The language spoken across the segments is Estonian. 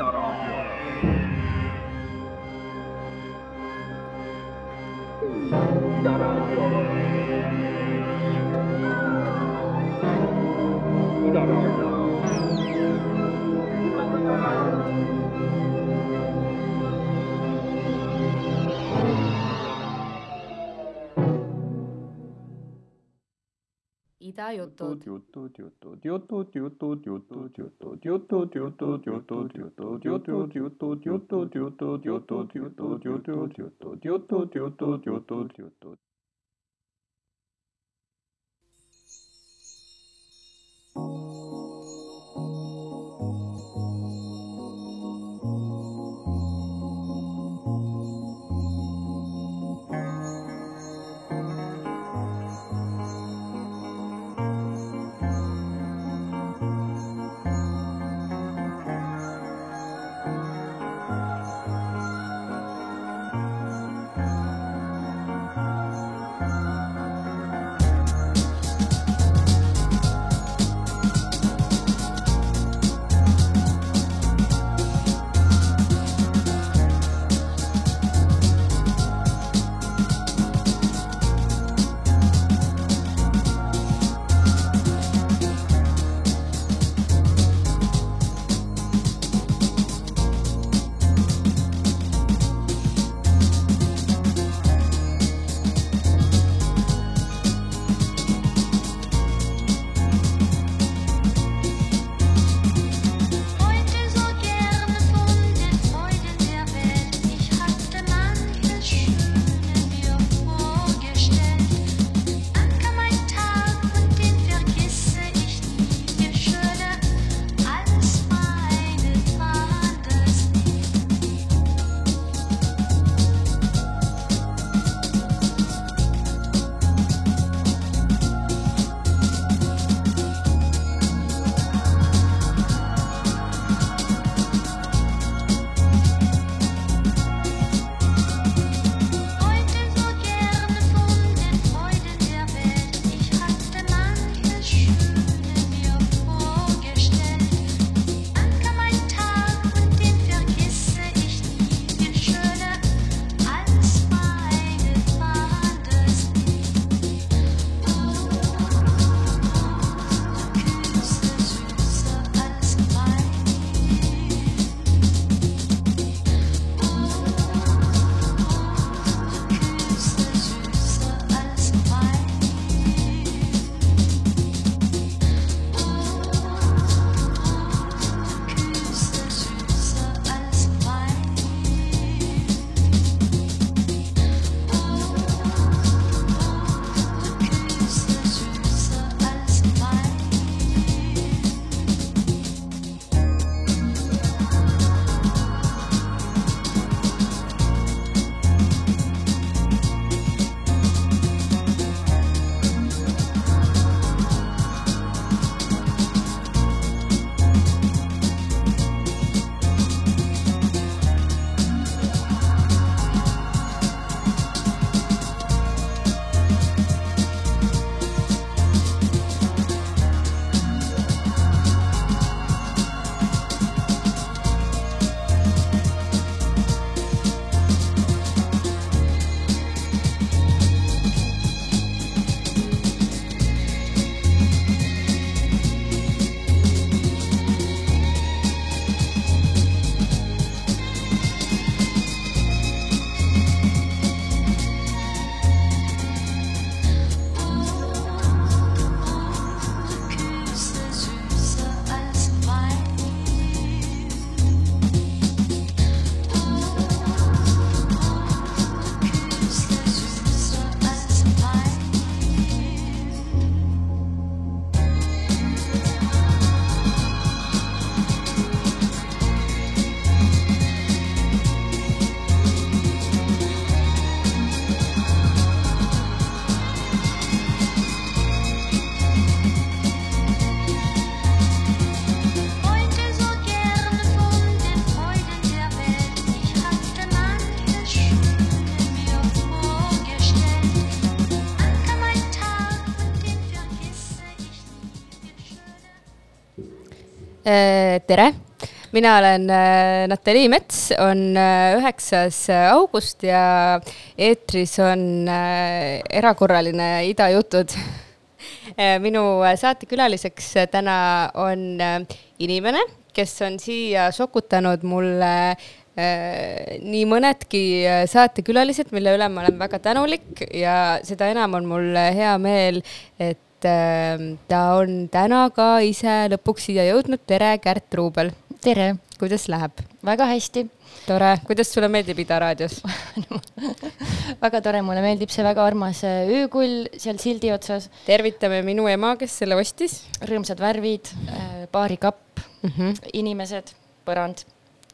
Bintoro. Bintoro. Bintoro. Bintoro. vida yo todo. tere, mina olen äh, Natalii Mets, on äh, üheksas august ja eetris on äh, erakorraline Ida jutud. minu saatekülaliseks täna on äh, inimene, kes on siia sokutanud mulle äh, nii mõnedki äh, saatekülalised, mille üle ma olen väga tänulik ja seda enam on mul hea meel, et äh, ta on täna ka ise lõpuks siia jõudnud. tere, Kärt Ruubel, tere, kuidas läheb? väga hästi, tore, kuidas sulle meeldib Ida raadios? väga tore, mulle meeldib see väga armas äh, öökull seal sildi otsas, tervitame minu ema, kes selle ostis rõõmsad värvid, baarikapp, mm. -hmm. inimesed, põrand.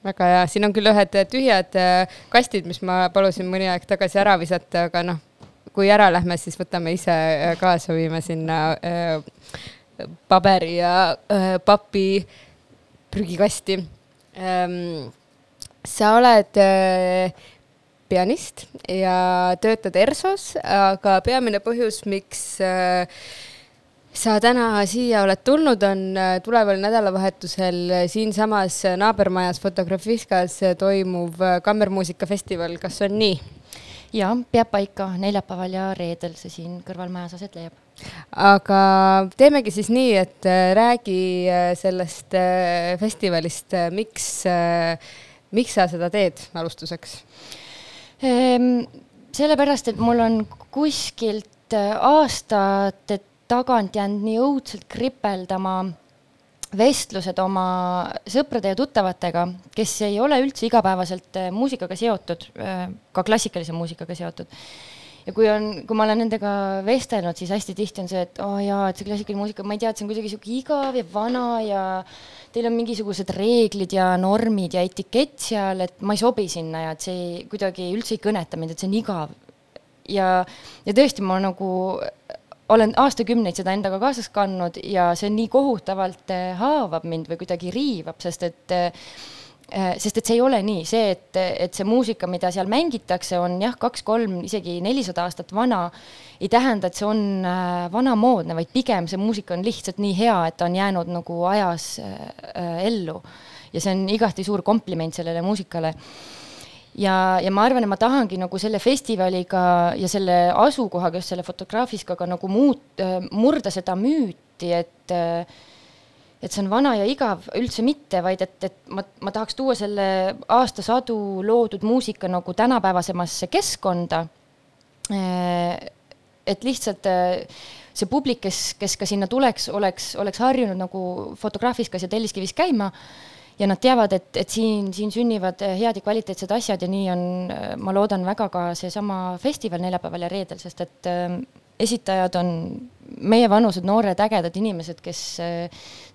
väga hea, siin on küll ühed tühjad äh, kastid, mis ma palusin mõni aeg tagasi ära visata, aga noh, kui ära lähme, siis võtame ise äh, kaasa, viime sinna äh, paberi ja äh, papi prügikasti ähm,. sa oled äh, pianist ja töötad ERSO-s, aga peamine põhjus, miks äh, sa täna siia oled tulnud, on äh, tuleval nädalavahetusel siinsamas naabermajas Fotografiskas toimuv kammermuusikafestival, kas on nii? Ja peab paika neljapäeval ja reedel see siin kõrvalmajas aset leiab. aga teemegi siis nii, et äh, räägi äh, sellest äh, festivalist, miks miks sa seda teed alustuseks? Ehm, sellepärast, et mul on kuskilt aastate tagant jäänud nii õudselt kripeldama vestlused oma sõprade ja tuttavatega, kes ei ole üldse igapäevaselt äh, muusikaga seotud, ka klassikalise muusikaga seotud. ja kui on, kui ma olen nendega vestelnud, siis hästi tihti on see, et oo oh jaa, et see klassikaline muusika, ma ei tea, et see on kuidagi sihuke igav ja vana ja teil on mingisugused reeglid ja normid ja etikett seal, et ma ei sobi sinna ja et see kuidagi üldse ei kõneta mind, et see on igav. ja, ja tõesti, ma nagu olen aastakümneid seda endaga kaasas kandnud ja see nii kohutavalt eh, haavab mind või kuidagi riivab, sest et eh, sest et see ei ole nii, see, et, et see muusika, mida seal mängitakse, on jah, kaks-kolm, isegi nelisada aastat vana, ei tähenda, et see on vanamoodne, vaid pigem see muusika on lihtsalt nii hea, et ta on jäänud nagu ajas ellu. ja see on igati suur kompliment sellele muusikale ja, ja ma arvan, et ma tahangi nagu selle festivaliga ja selle asukohaga, just selle fotograafiskaga nagu muut-, murda seda müüti, et et see on vana ja igav, üldse mitte, vaid et, et ma, ma tahaks tuua selle aastasadu loodud muusika nagu tänapäevasemasse keskkonda. et lihtsalt see publik, kes, kes ka sinna tuleks, oleks, oleks harjunud nagu Fotografiskas ja Telliskivis käima ja nad teavad, et, et siin, siin sünnivad head ja kvaliteetsed asjad ja nii on, ma loodan väga ka seesama festival neljapäeval ja reedel, sest et äh, esitajad on meievanused noored ägedad inimesed, kes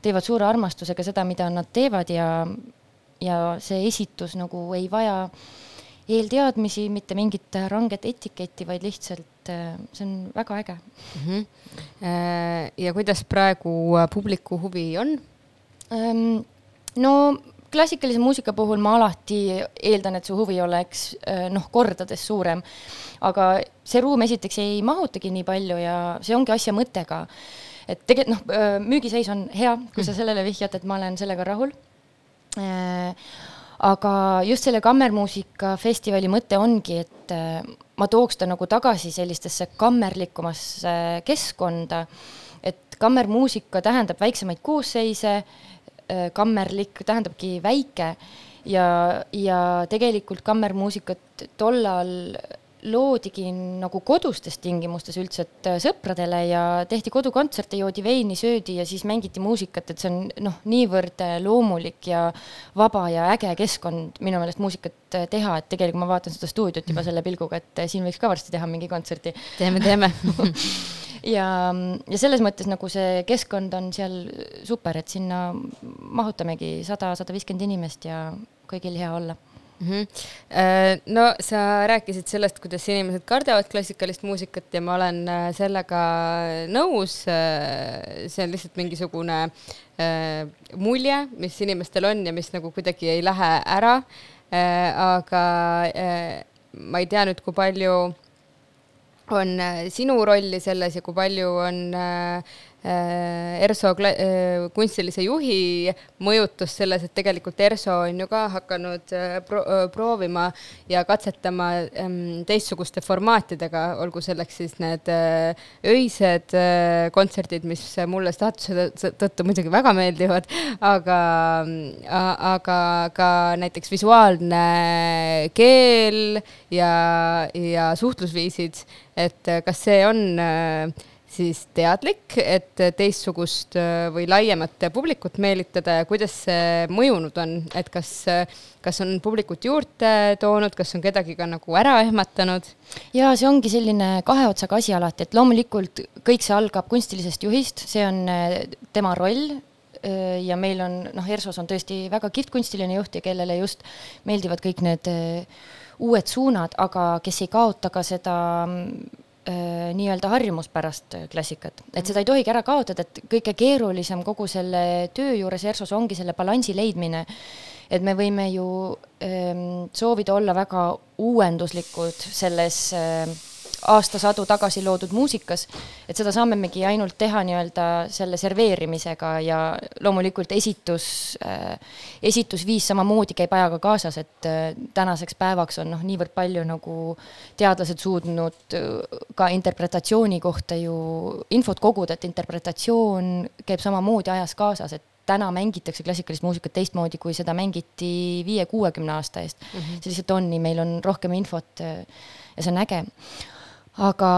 teevad suure armastusega seda, mida nad teevad ja, ja see esitus nagu ei vaja eelteadmisi, mitte mingit ranget etiketti, vaid lihtsalt see on väga äge mm. -hmm. ja kuidas praegu publiku huvi on? No klassikalise muusika puhul ma alati eeldan, et su huvi oleks noh, kordades suurem. aga see ruum esiteks ei mahutagi nii palju ja see ongi asja mõte ka. et tegelikult noh, müügiseis on hea, kui sa sellele vihjad, et ma olen sellega rahul. aga just selle kammermuusika festivali mõte ongi, et ma tooks ta nagu tagasi sellistesse kammerlikumasse keskkonda. et kammermuusika tähendab väiksemaid koosseise kammerlik tähendabki väike ja, ja tegelikult kammermuusikat tollal loodigi nagu kodustes tingimustes üldse, et sõpradele ja tehti kodukontserte, joodi veini, söödi ja siis mängiti muusikat, et see on noh, niivõrd loomulik ja vaba ja äge keskkond minu meelest muusikat teha, et tegelikult ma vaatan seda stuudiot juba selle pilguga, et siin võiks ka varsti teha mingi kontserti. teeme, teeme ja, ja selles mõttes nagu see keskkond on seal super, et sinna mahutamegi sada, sada viiskümmend inimest ja kõigil hea olla mm. -hmm. no sa rääkisid sellest, kuidas inimesed kardavad klassikalist muusikat ja ma olen äh, sellega nõus. Äh, see on lihtsalt mingisugune mulje, mis inimestel on ja mis nagu kuidagi ei lähe ära. aga ma ei tea nüüd, kui palju on sinu rolli selles ja kui palju on äh, Erso kla- äh, kunstilise juhi mõjutus selles, et tegelikult Erso on ju ka hakanud äh, pro äh, proovima ja katsetama ähm, teistsuguste formaatidega, olgu selleks siis need äh, öised äh, kontserdid, mis mulle staatuse tõ- tõttu muidugi väga meeldivad, aga, aga ka näiteks visuaalne keel ja, ja suhtlusviisid, et äh, kas see on äh, siis teadlik, et teistsugust äh, või laiemat publikut meelitada ja kuidas see mõjunud on, et kas, kas on publikut juurde toonud, kas on kedagi ka nagu ära ehmatanud? ja see ongi selline kahe otsaga asi alati, et loomulikult kõik see algab kunstilisest juhist, see on äh, tema roll äh, ja meil on, noh, ERSO-s on tõesti väga kihvt kunstiline juht ja kellele just meeldivad kõik need äh, uued suunad, aga kes ei kaota ka seda mm, äh, nii-öelda harjumuspärast äh, klassikat, et seda ei tohigi ära kaotada, et kõige keerulisem kogu selle töö juures ERSO-s ongi selle balansi leidmine. et me võime ju ähm, soovida olla väga uuenduslikud selles äh, aastasadu tagasi loodud muusikas, et seda saamegi ainult teha nii-öelda selle serveerimisega ja loomulikult esitus äh,, esitusviis samamoodi käib ajaga kaasas, et äh, tänaseks päevaks on noh, niivõrd palju nagu teadlased suutnud äh, ka interpretatsiooni kohta ju infot koguda, et interpretatsioon käib samamoodi ajas kaasas, et täna mängitakse klassikalist muusikat teistmoodi, kui seda mängiti viie-kuuekümne aasta eest mm. -hmm. see lihtsalt on nii, meil on rohkem infot äh, ja see on äge aga,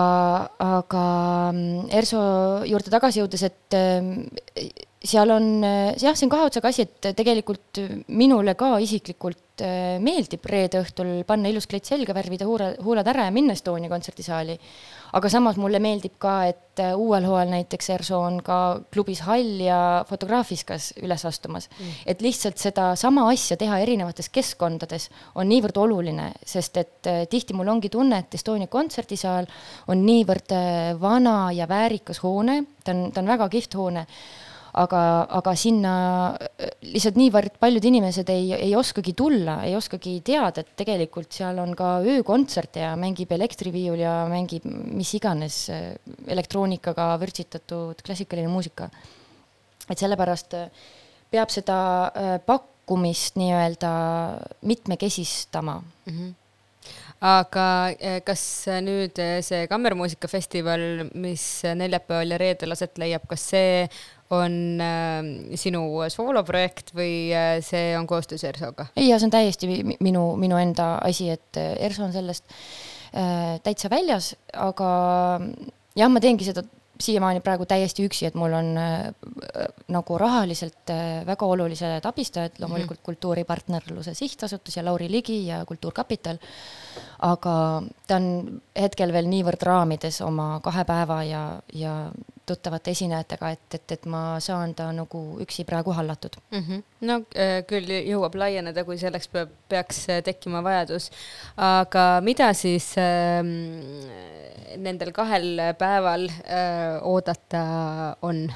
aga mm, ERSO juurde tagasi jõudes, et ähm, seal on jah, see on kahe otsaga asi, et tegelikult minule ka isiklikult äh, meeldib reede õhtul panna ilus kleit selga, värvida huure, huuled ära ja minna Estonia kontserdisaali. aga samas mulle meeldib ka, et äh, uuel hooajal näiteks ERSO on ka klubis Hall ja Fotograafiskas üles astumas. Mm.. et lihtsalt sedasama asja teha erinevates keskkondades on niivõrd oluline, sest et äh, tihti mul ongi tunne, et Estonia kontserdisaal on niivõrd vana ja väärikas hoone, ta on, ta on väga kihvt hoone aga, aga sinna lihtsalt niivõrd paljud inimesed ei, ei oskagi tulla, ei oskagi teada, et tegelikult seal on ka öökontserte ja mängib elektriviiul ja mängib mis iganes elektroonikaga vürtsitatud klassikaline muusika. et sellepärast peab seda pakkumist nii-öelda mitmekesistama mm. -hmm aga kas nüüd see kammermuusikafestival, mis neljapäeval ja reedel aset leiab, kas see on äh, sinu sooloprojekt või äh, see on koostöös ERSO-ga? ei, see on täiesti minu, minu enda asi, et ERSO on sellest äh, täitsa väljas, aga jah, ma teengi seda siiamaani praegu täiesti üksi, et mul on äh, nagu rahaliselt äh, väga olulised abistajad, loomulikult mm -hmm. Kultuuripartnerluse Sihtasutus ja Lauri Ligi ja Kultuurkapital. aga ta on hetkel veel niivõrd raamides oma kahe päeva ja, ja tuttavate esinejatega, et, et, et ma saan ta nagu üksi praegu hallatud mm. -hmm. no äh, küll jõuab laieneda, kui selleks peab, peaks tekkima vajadus. aga mida siis äh, nendel kahel päeval äh, oodata on?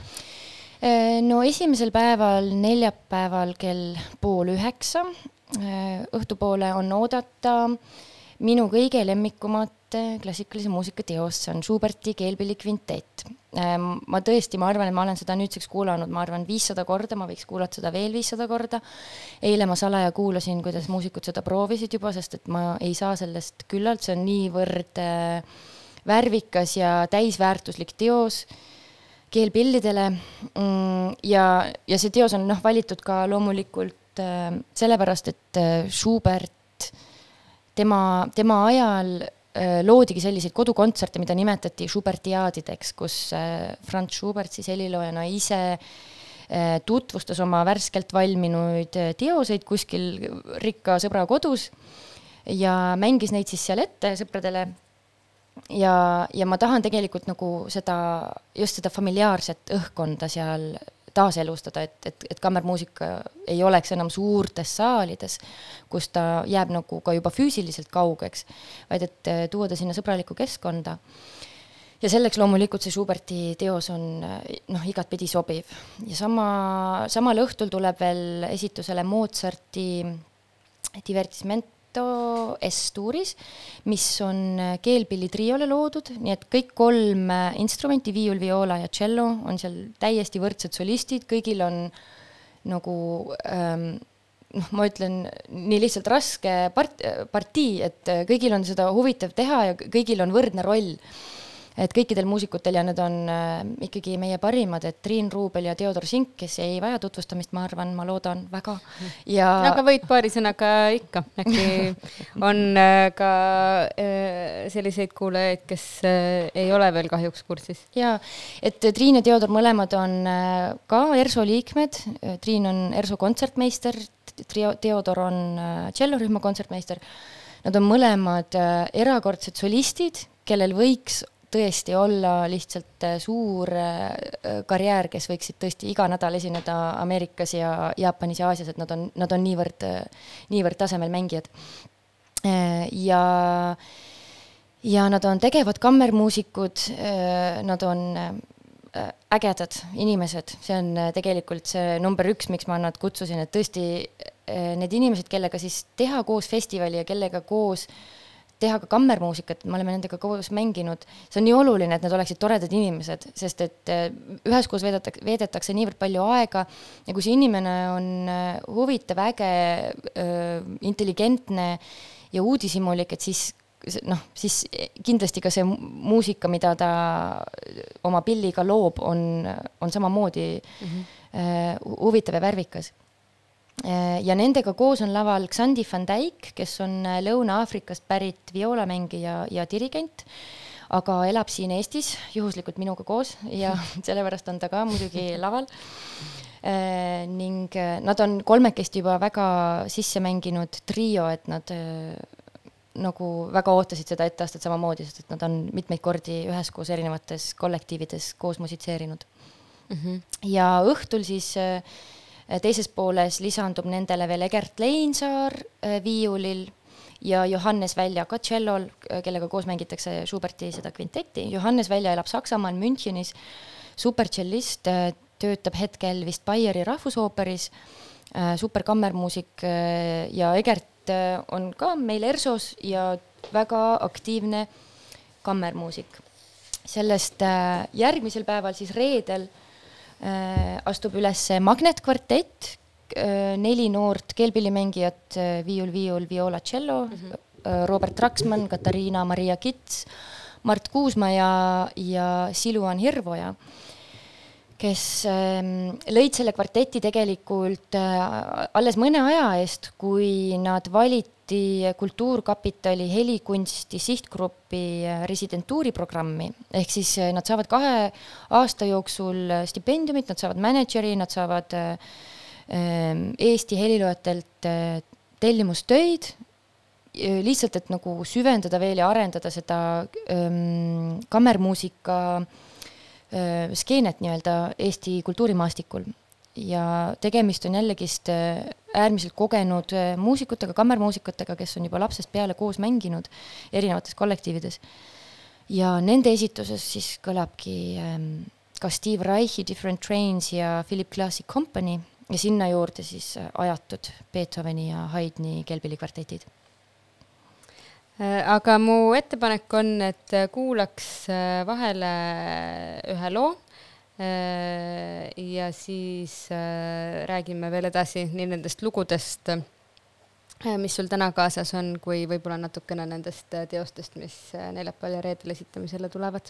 Äh, no esimesel päeval, neljapäeval kell pool üheksa äh, õhtupoole on oodata minu kõige lemmikumat klassikalise muusika teost, see on Schuberti keelpilli kvintett. ma tõesti, ma arvan, et ma olen seda nüüdseks kuulanud, ma arvan, viissada korda, ma võiks kuulata seda veel viissada korda. eile ma salaja kuulasin, kuidas muusikud seda proovisid juba, sest et ma ei saa sellest küllalt, see on niivõrd äh, värvikas ja täisväärtuslik teos keelpillidele mm, ja, ja see teos on noh, valitud ka loomulikult äh, sellepärast, et äh, Schubert, tema, tema ajal äh, loodigi selliseid kodukontserte, mida nimetati Schubertiaadideks, kus äh, Franz Schubert siis heliloojana ise äh, tutvustas oma värskelt valminud teoseid kuskil rikka sõbra kodus ja mängis neid siis seal ette sõpradele. Ja, ja ma tahan tegelikult nagu seda, just seda familiaarset õhkkonda seal taaselustada, et, et, et kammermuusika ei oleks enam suurtes saalides, kus ta jääb nagu ka juba füüsiliselt kaugeks, vaid et eh, tuua ta sinna sõbralikku keskkonda. ja selleks loomulikult see Schuberti teos on noh, igatpidi sobiv ja sama, samal õhtul tuleb veel esitusele Mozarti divertisment Incognito S-tuuris, mis on äh, keelpilli triole loodud, nii et kõik kolm äh, instrumenti, viiul, vioola ja tšello on seal täiesti võrdsed solistid, kõigil on nagu ähm, noh, ma ütlen nii lihtsalt raske part-, partii, et äh, kõigil on seda huvitav teha ja kõigil on võrdne roll et kõikidel muusikutel ja need on äh, ikkagi meie parimad, et Triin Ruubel ja Theodor Sink, kes ei vaja tutvustamist, ma arvan, ma loodan väga. ja aga võid paari sõnaga ikka, äkki on äh, ka äh, selliseid kuulajaid, kes ei ole veel kahjuks kursis. ja et Triin ja Theodor mõlemad on ka ERSO liikmed, Triin on ERSO kontsertmeister, Theodor on tšellorühma kontsertmeister. Nad on mõlemad erakordsed solistid, kellel võiks tõesti olla lihtsalt äh, suur äh, karjäär, kes võiksid tõesti iga nädal esineda Ameerikas ja Jaapanis ja Aasias, et nad on, nad on niivõrd, niivõrd tasemel mängijad. ja ja nad on tegevad kammermuusikud, nad on äh, ägedad inimesed, see on äh, tegelikult see number üks, miks ma nad kutsusin, et tõesti äh, need inimesed, kellega siis teha koos festivali ja kellega koos teha ka kammermuusikat, me oleme nendega koos mänginud, see on nii oluline, et nad oleksid toredad inimesed, sest et äh, üheskoos veedetakse, veedetakse niivõrd palju aega ja kui see inimene on äh, huvitav, äge, intelligentne ja uudishimulik, et siis noh, siis kindlasti ka see mu- muusika, mida ta oma pilliga loob, on, on samamoodi mm -hmm. huvitav ja värvikas. Ja nendega koos on laval Xandi van Dijk, kes on äh, Lõuna-Aafrikast pärit vioolamängija ja dirigent, aga elab siin Eestis juhuslikult minuga koos ja sellepärast on ta ka muidugi laval Äh, ning äh, nad on kolmekesti juba väga sisse mänginud trio, et nad äh, nagu väga ootasid seda etteastet samamoodi, sest et nad on mitmeid kordi üheskoos erinevates kollektiivides koos musitseerinud mm. -hmm. ja õhtul siis äh, teises pooles lisandub nendele veel Egert Leinsaar äh, viiulil ja Johannes Välja ka tšellol, kellega koos mängitakse Schuberti seda kvintetti. Johannes Välja elab Saksamaal Münchenis, supertšellist, töötab hetkel vist Baieri rahvusooperis, superkammermuusik äh, ja Egert äh, on ka meil ERSO-s ja väga aktiivne kammermuusik. sellest äh, järgmisel päeval siis reedel äh, astub üles Magnetkvartett, neli noort keelpillimängijat, viiul, viiul, viola, tšello mm, -hmm. Robert Traksmann, Katariina Maria Kits, Mart Kuusma ja, ja Siluan Hirvoja, kes ähm, lõid selle kvarteti tegelikult äh, alles mõne aja eest, kui nad valiti Kultuurkapitali helikunsti sihtgrupi residentuuriprogrammi, ehk siis äh, nad saavad kahe aasta jooksul äh, stipendiumit, nad saavad mänedžeri, nad saavad ähm, Eesti heliloojatelt tellimustöid, lihtsalt, et nagu süvendada veel ja arendada seda ähm, kammermuusika skeenet nii-öelda Eesti kultuurimaastikul. Ja tegemist on jällegist äh, äärmiselt kogenud äh, muusikutega, kammermuusikutega, kes on juba lapsest peale koos mänginud erinevates kollektiivides. ja nende esituses siis kõlabki ähm, ka Steve Reichi Different Trains ja Philip Glass'i Company ja sinna juurde siis äh, ajatud Beethoveni ja Haydni keelpillikvartetid Äh, aga mu ettepanek on, et kuulaks vahele ühe loo ja siis äh, räägime veel edasi nii nendest lugudest, mis sul täna kaasas on, kui võib-olla natukene nendest äh, teostest, mis äh, neljapäeval ja reedel esitamisele tulevad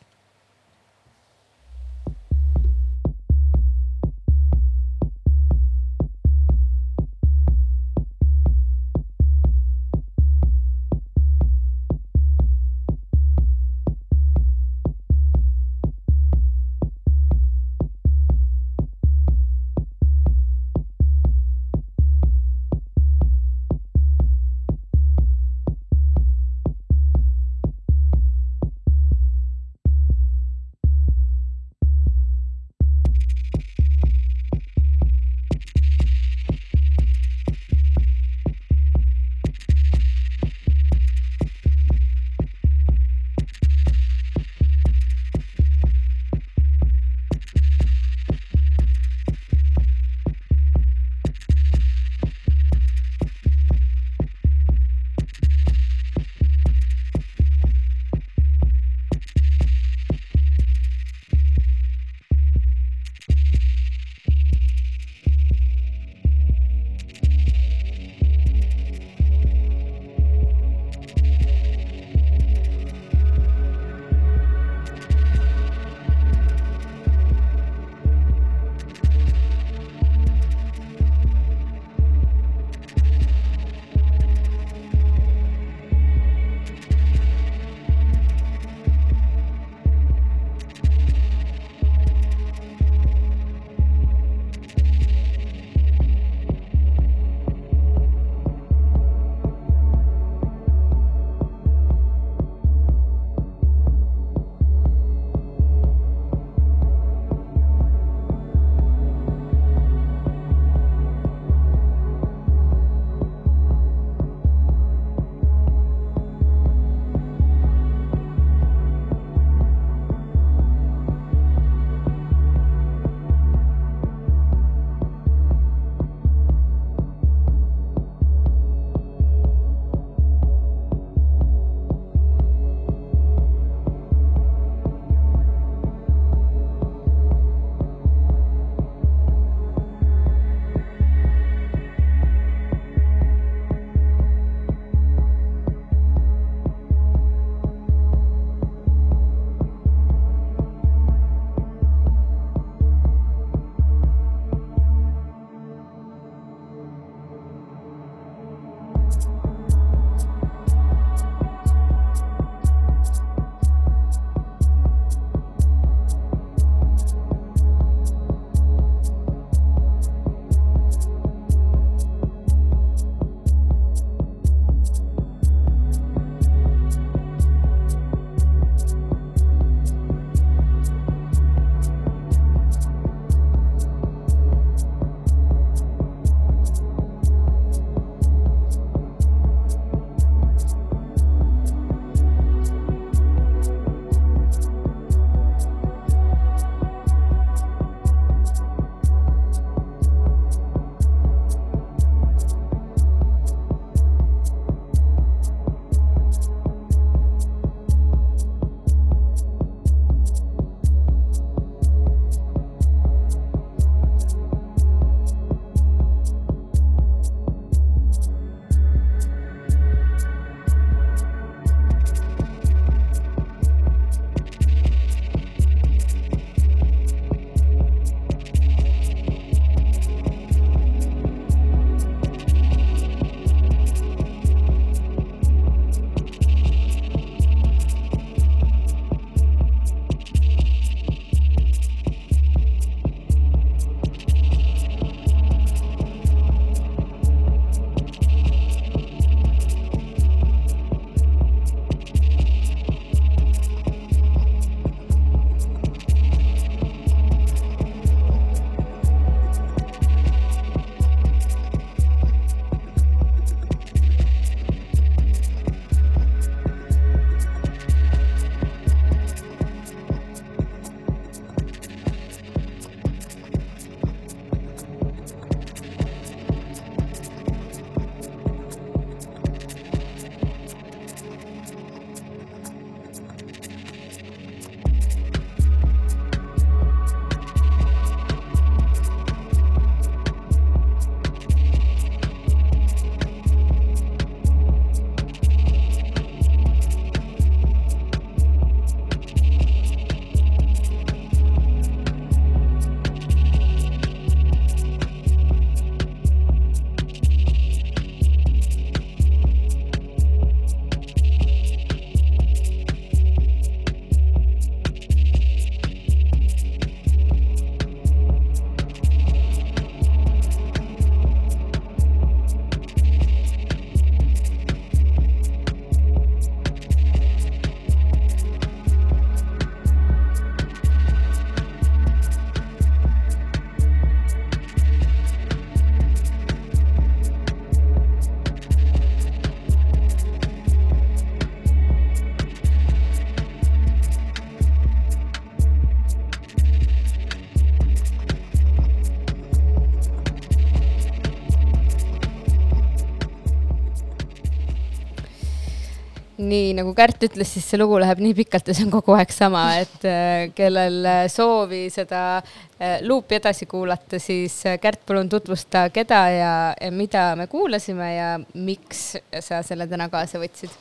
nagu Kärt ütles, siis see lugu läheb nii pikalt ja see on kogu aeg sama, et äh, kellel äh, soovi seda äh, luupi edasi kuulata, siis Kärt, palun tutvusta, keda ja, ja mida me kuulasime ja miks sa selle täna kaasa võtsid?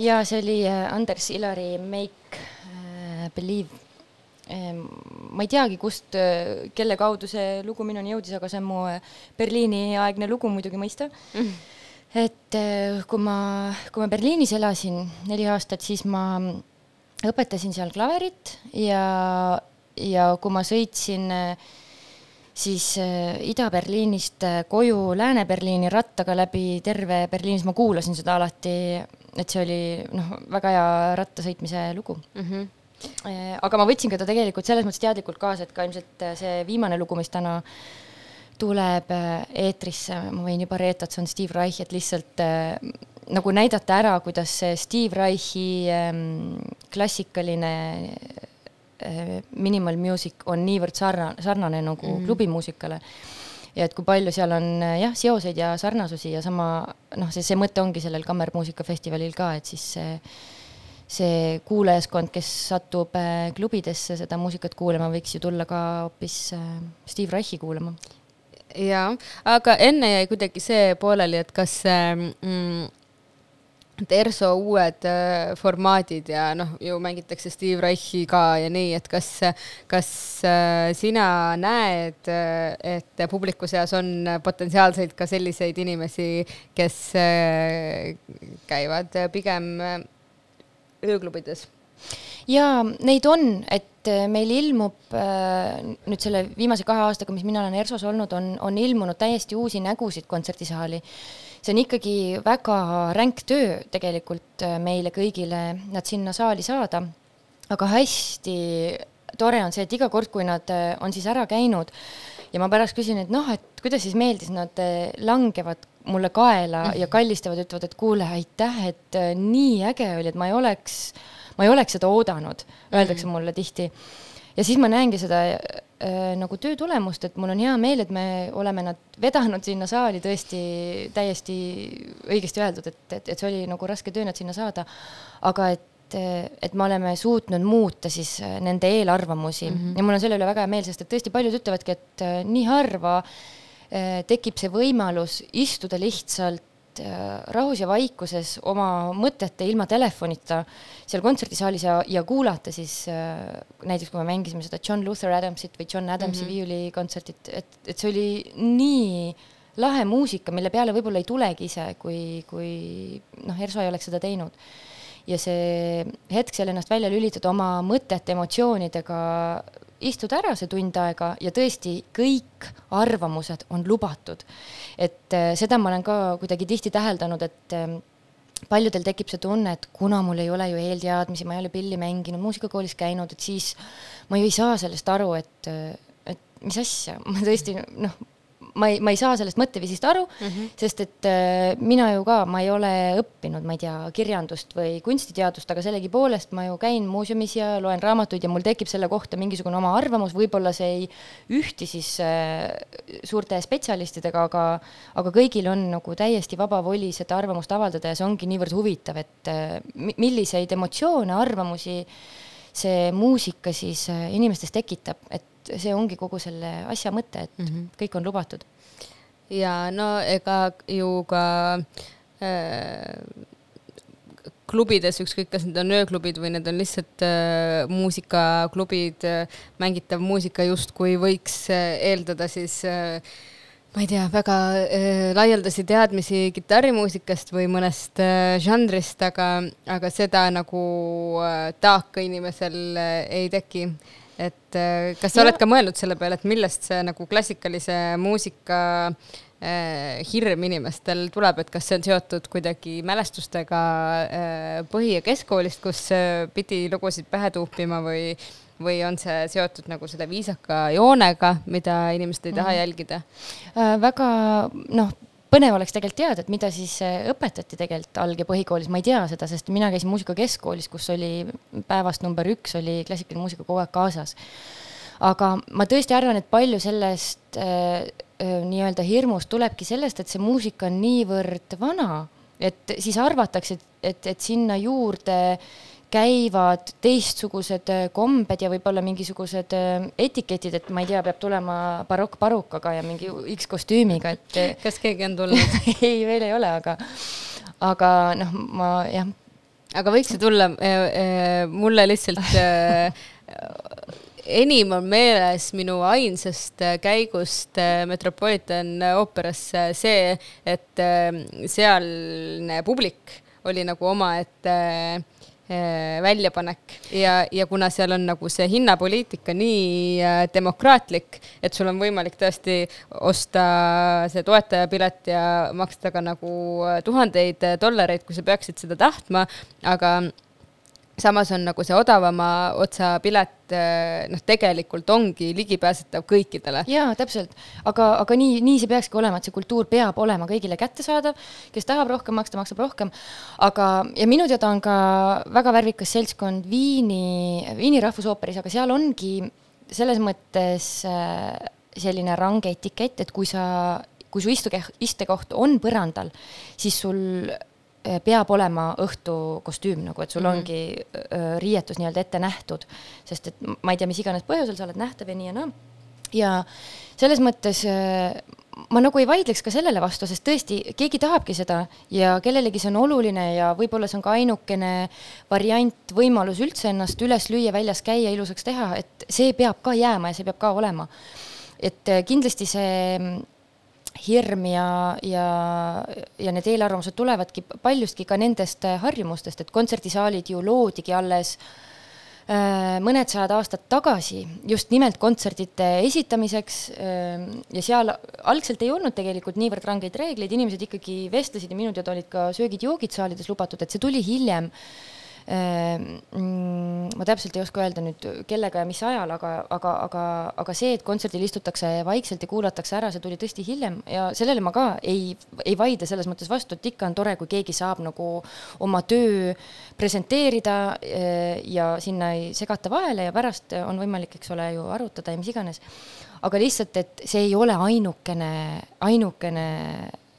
Ja see oli Anders Ilari Make Believe. ma ei teagi, kust, kelle kaudu see lugu minuni jõudis, aga see on mu Berliini aegne lugu muidugi mõista mm. Et eh, kui ma, kui ma Berliinis elasin neli aastat, siis ma õpetasin seal klaverit ja, ja kui ma sõitsin eh, siis äh, Ida-Berliinist äh, koju Lääne-Berliini rattaga läbi terve Berliinis, ma kuulasin seda alati, et see oli noh, väga hea rattasõitmise lugu Mm -hmm. Äh, aga ma võtsin ka ta tegelikult selles mõttes teadlikult kaasa, et ka ilmselt äh, see viimane lugu, mis täna tuleb äh, eetrisse, ma võin juba reeta, et see on Steve Reich, et lihtsalt äh, nagu näidata ära, kuidas see Steve Reichi ähm, klassikaline äh, minimal music on niivõrd sarnane, sarnane nagu mm. klubimuusikale. ja et kui palju seal on jah, seoseid ja sarnasusi ja sama noh, see, see mõte ongi sellel kammermuusikafestivalil ka, et siis see see kuulajaskond, kes satub klubidesse seda muusikat kuulama, võiks ju tulla ka hoopis Steve Reichi kuulama. Jaa, aga enne jäi kuidagi see pooleli, et kas see mm, ERSO uued äh, formaadid ja noh, ju mängitakse Steve Reichi ka ja nii, et kas, kas äh, sina näed, äh, et publiku seas on potentsiaalseid ka selliseid inimesi, kes käivad pigem ööklubides? Ja neid on, et äh, meil ilmub äh, nüüd selle viimase kahe aastaga, mis mina olen ERSO-s olnud, on, on ilmunud täiesti uusi nägusid kontserdisaali. see on ikkagi väga ränk töö tegelikult äh, meile kõigile, nad sinna saali saada. aga hästi tore on see, et iga kord, kui nad äh, on siis ära käinud ja ma pärast küsin, et noh, et kuidas siis meeldis, nad äh, langevad mulle kaela ja kallistavad, ütlevad, et kuule, aitäh, et äh, nii äge oli, et ma ei oleks, ma ei oleks seda oodanud, öeldakse mulle tihti. ja siis ma näengi seda äh, nagu töö tulemust, et mul on hea meel, et me oleme nad vedanud sinna saali tõesti täiesti õigesti öeldud, et, et, et see oli nagu raske töö nad sinna saada. aga et et me oleme suutnud muuta siis äh, nende eelarvamusi mm -hmm. ja mul on selle üle väga hea meel, sest et tõesti paljud ütlevadki, et äh, nii harva äh, tekib see võimalus istuda lihtsalt äh, rahus ja vaikuses oma mõtete ilma telefonita seal kontserdisaalis ja, ja kuulata siis äh, näiteks, kui me mängisime seda John Luther Adamsit või John Adamsi mm -hmm. viiulikontsertit, et, et see oli nii lahe muusika, mille peale võib-olla ei tulegi ise, kui, kui noh, ERSO ei oleks seda teinud ja see hetk seal ennast välja lülitada oma mõtete, emotsioonidega, istuda ära see tund aega ja tõesti kõik arvamused on lubatud. et äh, seda ma olen ka kuidagi tihti täheldanud, et äh, paljudel tekib see tunne, et kuna mul ei ole ju eelteadmisi, ma ei ole pilli mänginud, muusikakoolis käinud, et siis ma ju ei saa sellest aru, et, et mis asja, ma tõesti noh, ma ei, ma ei saa sellest mõtteviisist aru mm, -hmm. sest et äh, mina ju ka, ma ei ole õppinud, ma ei tea, kirjandust või kunstiteadust, aga sellegipoolest ma ju käin muuseumis ja loen raamatuid ja mul tekib selle kohta mingisugune oma arvamus, võib-olla see ei ühti siis äh, suurte spetsialistidega, aga, aga kõigil on nagu täiesti vaba voli seda arvamust avaldada ja see ongi niivõrd huvitav, et äh, mi- milliseid emotsioone, arvamusi see muusika siis inimestes tekitab, et see ongi kogu selle asja mõte, et mm -hmm. kõik on lubatud. ja no ega ju ka äh, klubides, ükskõik, kas need on ööklubid või need on lihtsalt äh, muusikaklubid äh,, mängitav muusika justkui võiks äh, eeldada siis äh, ma ei tea, väga äh, laialdasi teadmisi kitarrimuusikast või mõnest äh, žanrist, aga, aga seda nagu äh, taaka inimesel äh, ei teki. Et äh, kas sa Ja- oled ka mõelnud selle peale, et millest see nagu klassikalise muusika äh, hirm inimestel tuleb, et kas see on seotud kuidagi mälestustega äh, põhi- ja keskkoolist, kus äh, pidi lugusid pähe tuupima või või on see seotud nagu selle viisaka joonega, mida inimesed ei taha jälgida? äh, väga noh, põnev oleks tegelikult teada, et mida siis äh, õpetati tegelikult alg- ja põhikoolis, ma ei tea seda, sest mina käisin muusikakeskkoolis, kus oli päevast number üks oli klassikaline muusika kogu aeg kaasas. aga ma tõesti arvan, et palju sellest äh, äh, nii-öelda hirmust tulebki sellest, et see muusika on niivõrd vana et siis arvatakse, et, et, et sinna juurde käivad teistsugused äh, kombed ja võib-olla mingisugused äh, etiketid, et ma ei tea, peab tulema barokkparukaga ja mingi X kostüümiga, et äh, kas keegi on tulnud? ei, veel ei ole, aga, aga noh, ma jah, aga võiks ju tulla mulle lihtsalt enim on meeles minu ainsast käigust Metropolitan ooperasse see, et sealne publik oli nagu omaette väljapanek. Ja, ja kuna seal on nagu see hinnapoliitika nii äh, demokraatlik, et sul on võimalik tõesti osta see toetajapilet ja maksta ka nagu äh, tuhandeid dollareid, kui sa peaksid seda tahtma, aga samas on nagu see odavama otsa pilet, noh, tegelikult ongi ligipääsetav kõikidele. jaa, täpselt, aga, aga nii, nii see peakski olema, et see kultuur peab olema kõigile kättesaadav, kes tahab rohkem maksta, maksab rohkem, aga, ja minu teada on ka väga värvikas seltskond Viini, Viini rahvusooperis, aga seal ongi selles mõttes äh, selline range etikett, et kui sa, kui su istuke, istekoht on põrandal, siis sul peab olema õhtukostüüm nagu, et sul mm -hmm. ongi öö, riietus nii-öelda ette nähtud, sest et ma ei tea, mis iganes põhjusel sa oled nähtav ja nii ja naa. ja selles mõttes öö, ma nagu ei vaidleks ka sellele vastu, sest tõesti, keegi tahabki seda ja kellelegi see on oluline ja võib-olla see on ka ainukene variant, võimalus üldse ennast üles lüüa, väljas käia, ilusaks teha, et see peab ka jääma ja see peab ka olema. et kindlasti see hirm ja, ja, ja need eelarvamused tulevadki paljustki ka nendest äh, harjumustest, et kontserdisaalid ju loodigi alles äh, mõned sajad aastad tagasi just nimelt kontsertide esitamiseks äh, ja seal algselt ei olnud tegelikult niivõrd rangeid reegleid, inimesed ikkagi vestlesid ja minu teada olid ka söögid-joogid saalides lubatud, et see tuli hiljem ma täpselt ei oska öelda nüüd kellega ja mis ajal, aga, aga, aga, aga see, et kontserdil istutakse vaikselt ja kuulatakse ära, see tuli tõesti hiljem ja sellele ma ka ei, ei vaidle selles mõttes vastu, et ikka on tore, kui keegi saab nagu oma töö presenteerida eh, ja sinna ei segata vahele ja pärast on võimalik, eks ole ju arutada ja mis iganes. aga lihtsalt, et see ei ole ainukene, ainukene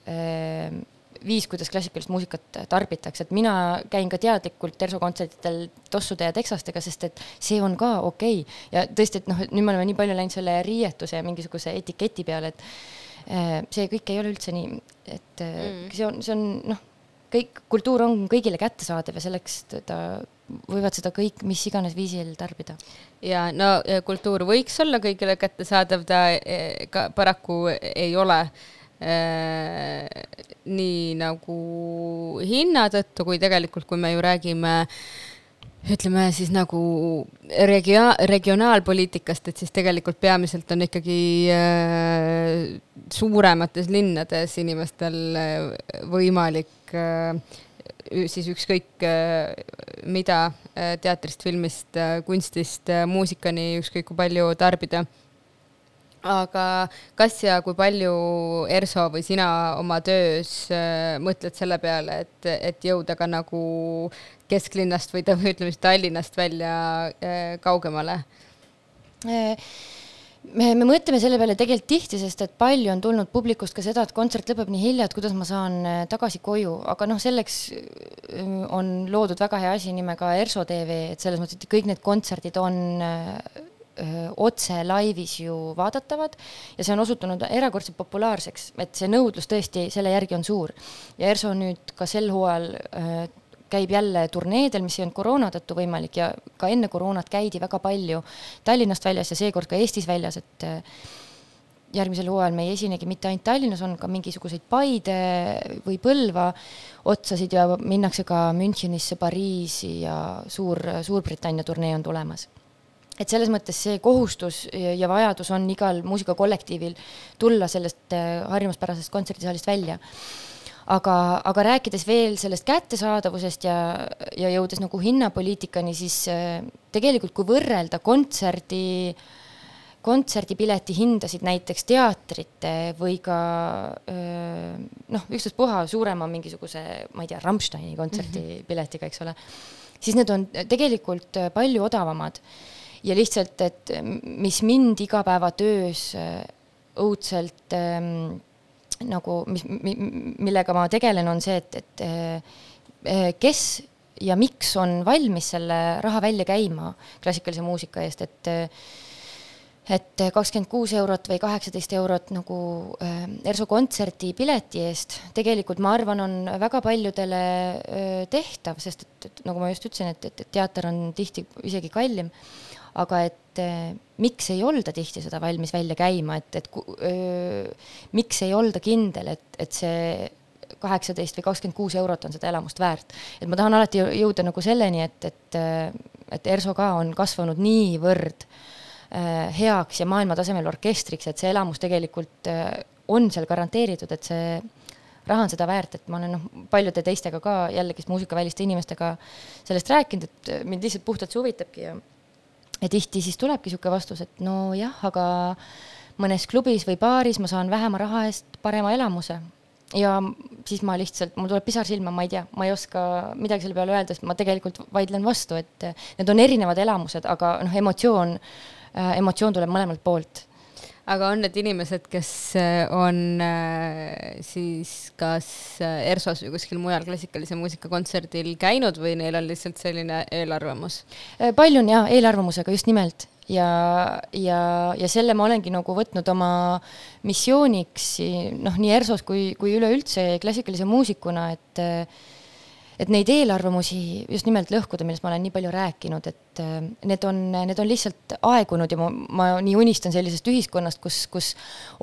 eh, viis, kuidas klassikalist muusikat tarbitakse, et mina käin ka teadlikult Terso kontsertidel tossude ja teksastega, sest et see on ka okei okay. ja tõesti, et noh, nüüd me oleme nii palju läinud selle riietuse ja mingisuguse etiketi peale, et eh, see kõik ei ole üldse nii, et mm. see on, see on noh, kõik kultuur on kõigile kättesaadav ja selleks ta võivad seda kõik mis iganes viisil tarbida. ja no kultuur võiks olla kõigile kättesaadav, ta eh, ka paraku ei ole Äh, nii nagu hinna tõttu, kui tegelikult, kui me ju räägime ütleme siis nagu regio-, regionaalpoliitikast, et siis tegelikult peamiselt on ikkagi äh, suuremates linnades inimestel äh, võimalik äh, siis ükskõik äh, mida äh, teatrist, filmist äh,, kunstist äh,, muusikani, ükskõik kui palju tarbida aga kas ja kui palju Erso või sina oma töös äh, mõtled selle peale, et, et jõuda ka nagu kesklinnast või ütleme siis Tallinnast välja äh, kaugemale? me, me mõtleme selle peale tegelikult tihti, sest et palju on tulnud publikust ka seda, et kontsert lõpeb nii hilja, et kuidas ma saan äh, tagasi koju, aga noh, selleks äh, on loodud väga hea asi nimega ERSO tv, et selles mõttes, et kõik need kontserdid on äh, otse laivis ju vaadatavad ja see on osutunud erakordselt populaarseks, et see nõudlus tõesti selle järgi on suur. ja ERSO nüüd ka sel hooajal käib jälle turneedel, mis ei olnud koroona tõttu võimalik ja ka enne koroonat käidi väga palju Tallinnast väljas ja seekord ka Eestis väljas, et järgmisel hooajal me ei esinegi mitte ainult Tallinnas, on ka mingisuguseid Paide või Põlva otsasid ja minnakse ka Münchenisse, Pariisi ja suur, Suurbritannia turnee on tulemas et selles mõttes see kohustus ja ja vajadus on igal muusikakollektiivil tulla sellest äh, harjumuspärasest kontserdisaalist välja aga, aga rääkides veel sellest kättesaadavusest ja, ja jõudes nagu hinnapoliitikani, siis äh, tegelikult kui võrrelda kontserdi, kontserdipileti hindasid näiteks teatrite või ka öö, noh, ükstaspuha suurema mingisuguse, ma ei tea, Rammsteini kontserti mm -hmm. piletiga, eks ole, siis need on tegelikult äh, palju odavamad ja lihtsalt, et mis mind igapäevatöös äh, õudselt ähm, nagu, mis, millega ma tegelen, on see, et, et eh, kes ja miks on valmis selle raha välja käima klassikalise muusika eest, et eh, et kakskümmend kuus eurot või kaheksateist eurot nagu äh, ERSO kontserdi pileti eest tegelikult ma arvan, on väga paljudele äh, tehtav, sest et, et nagu ma just ütlesin, et, et, teater on tihti isegi kallim, aga et äh, miks ei olda tihti seda valmis välja käima, et, et öö, miks ei olda kindel, et, et see kaheksateist või kakskümmend kuus eurot on seda elamust väärt. et ma tahan alati jõuda nagu selleni, et, et, et ERSO ka on kasvanud niivõrd äh, Äh, heaks ja maailmatasemel orkestriks, et see elamus tegelikult äh, on seal garanteeritud, et see raha on seda väärt, et ma olen noh, paljude teistega ka jällegist muusikaväliste inimestega sellest rääkinud, et äh, mind lihtsalt puhtalt see huvitabki ja ja tihti siis tulebki niisugune vastus, et nojah, aga mõnes klubis või baaris ma saan vähema raha eest parema elamuse. ja siis ma lihtsalt, mul tuleb pisar silma, ma ei tea, ma ei oska midagi selle peale öelda, sest ma tegelikult vaidlen vastu, et need on erinevad elamused, aga noh, emotsioon Äh, emotsioon tuleb mõlemalt poolt aga on need inimesed, kes äh, on äh, siis kas ERSO-s või kuskil mujal klassikalise muusika kontserdil käinud või neil on lihtsalt selline eelarvamus? palju on jaa, eelarvamusega just nimelt ja, ja, ja selle ma olengi nagu võtnud oma missiooniks noh, nii ERSO-s kui, kui üleüldse klassikalise muusikuna, et et neid eelarvamusi just nimelt lõhkuda, millest ma olen nii palju rääkinud, et äh, need on, need on lihtsalt aegunud ja ma, ma nii unistan sellisest ühiskonnast, kus, kus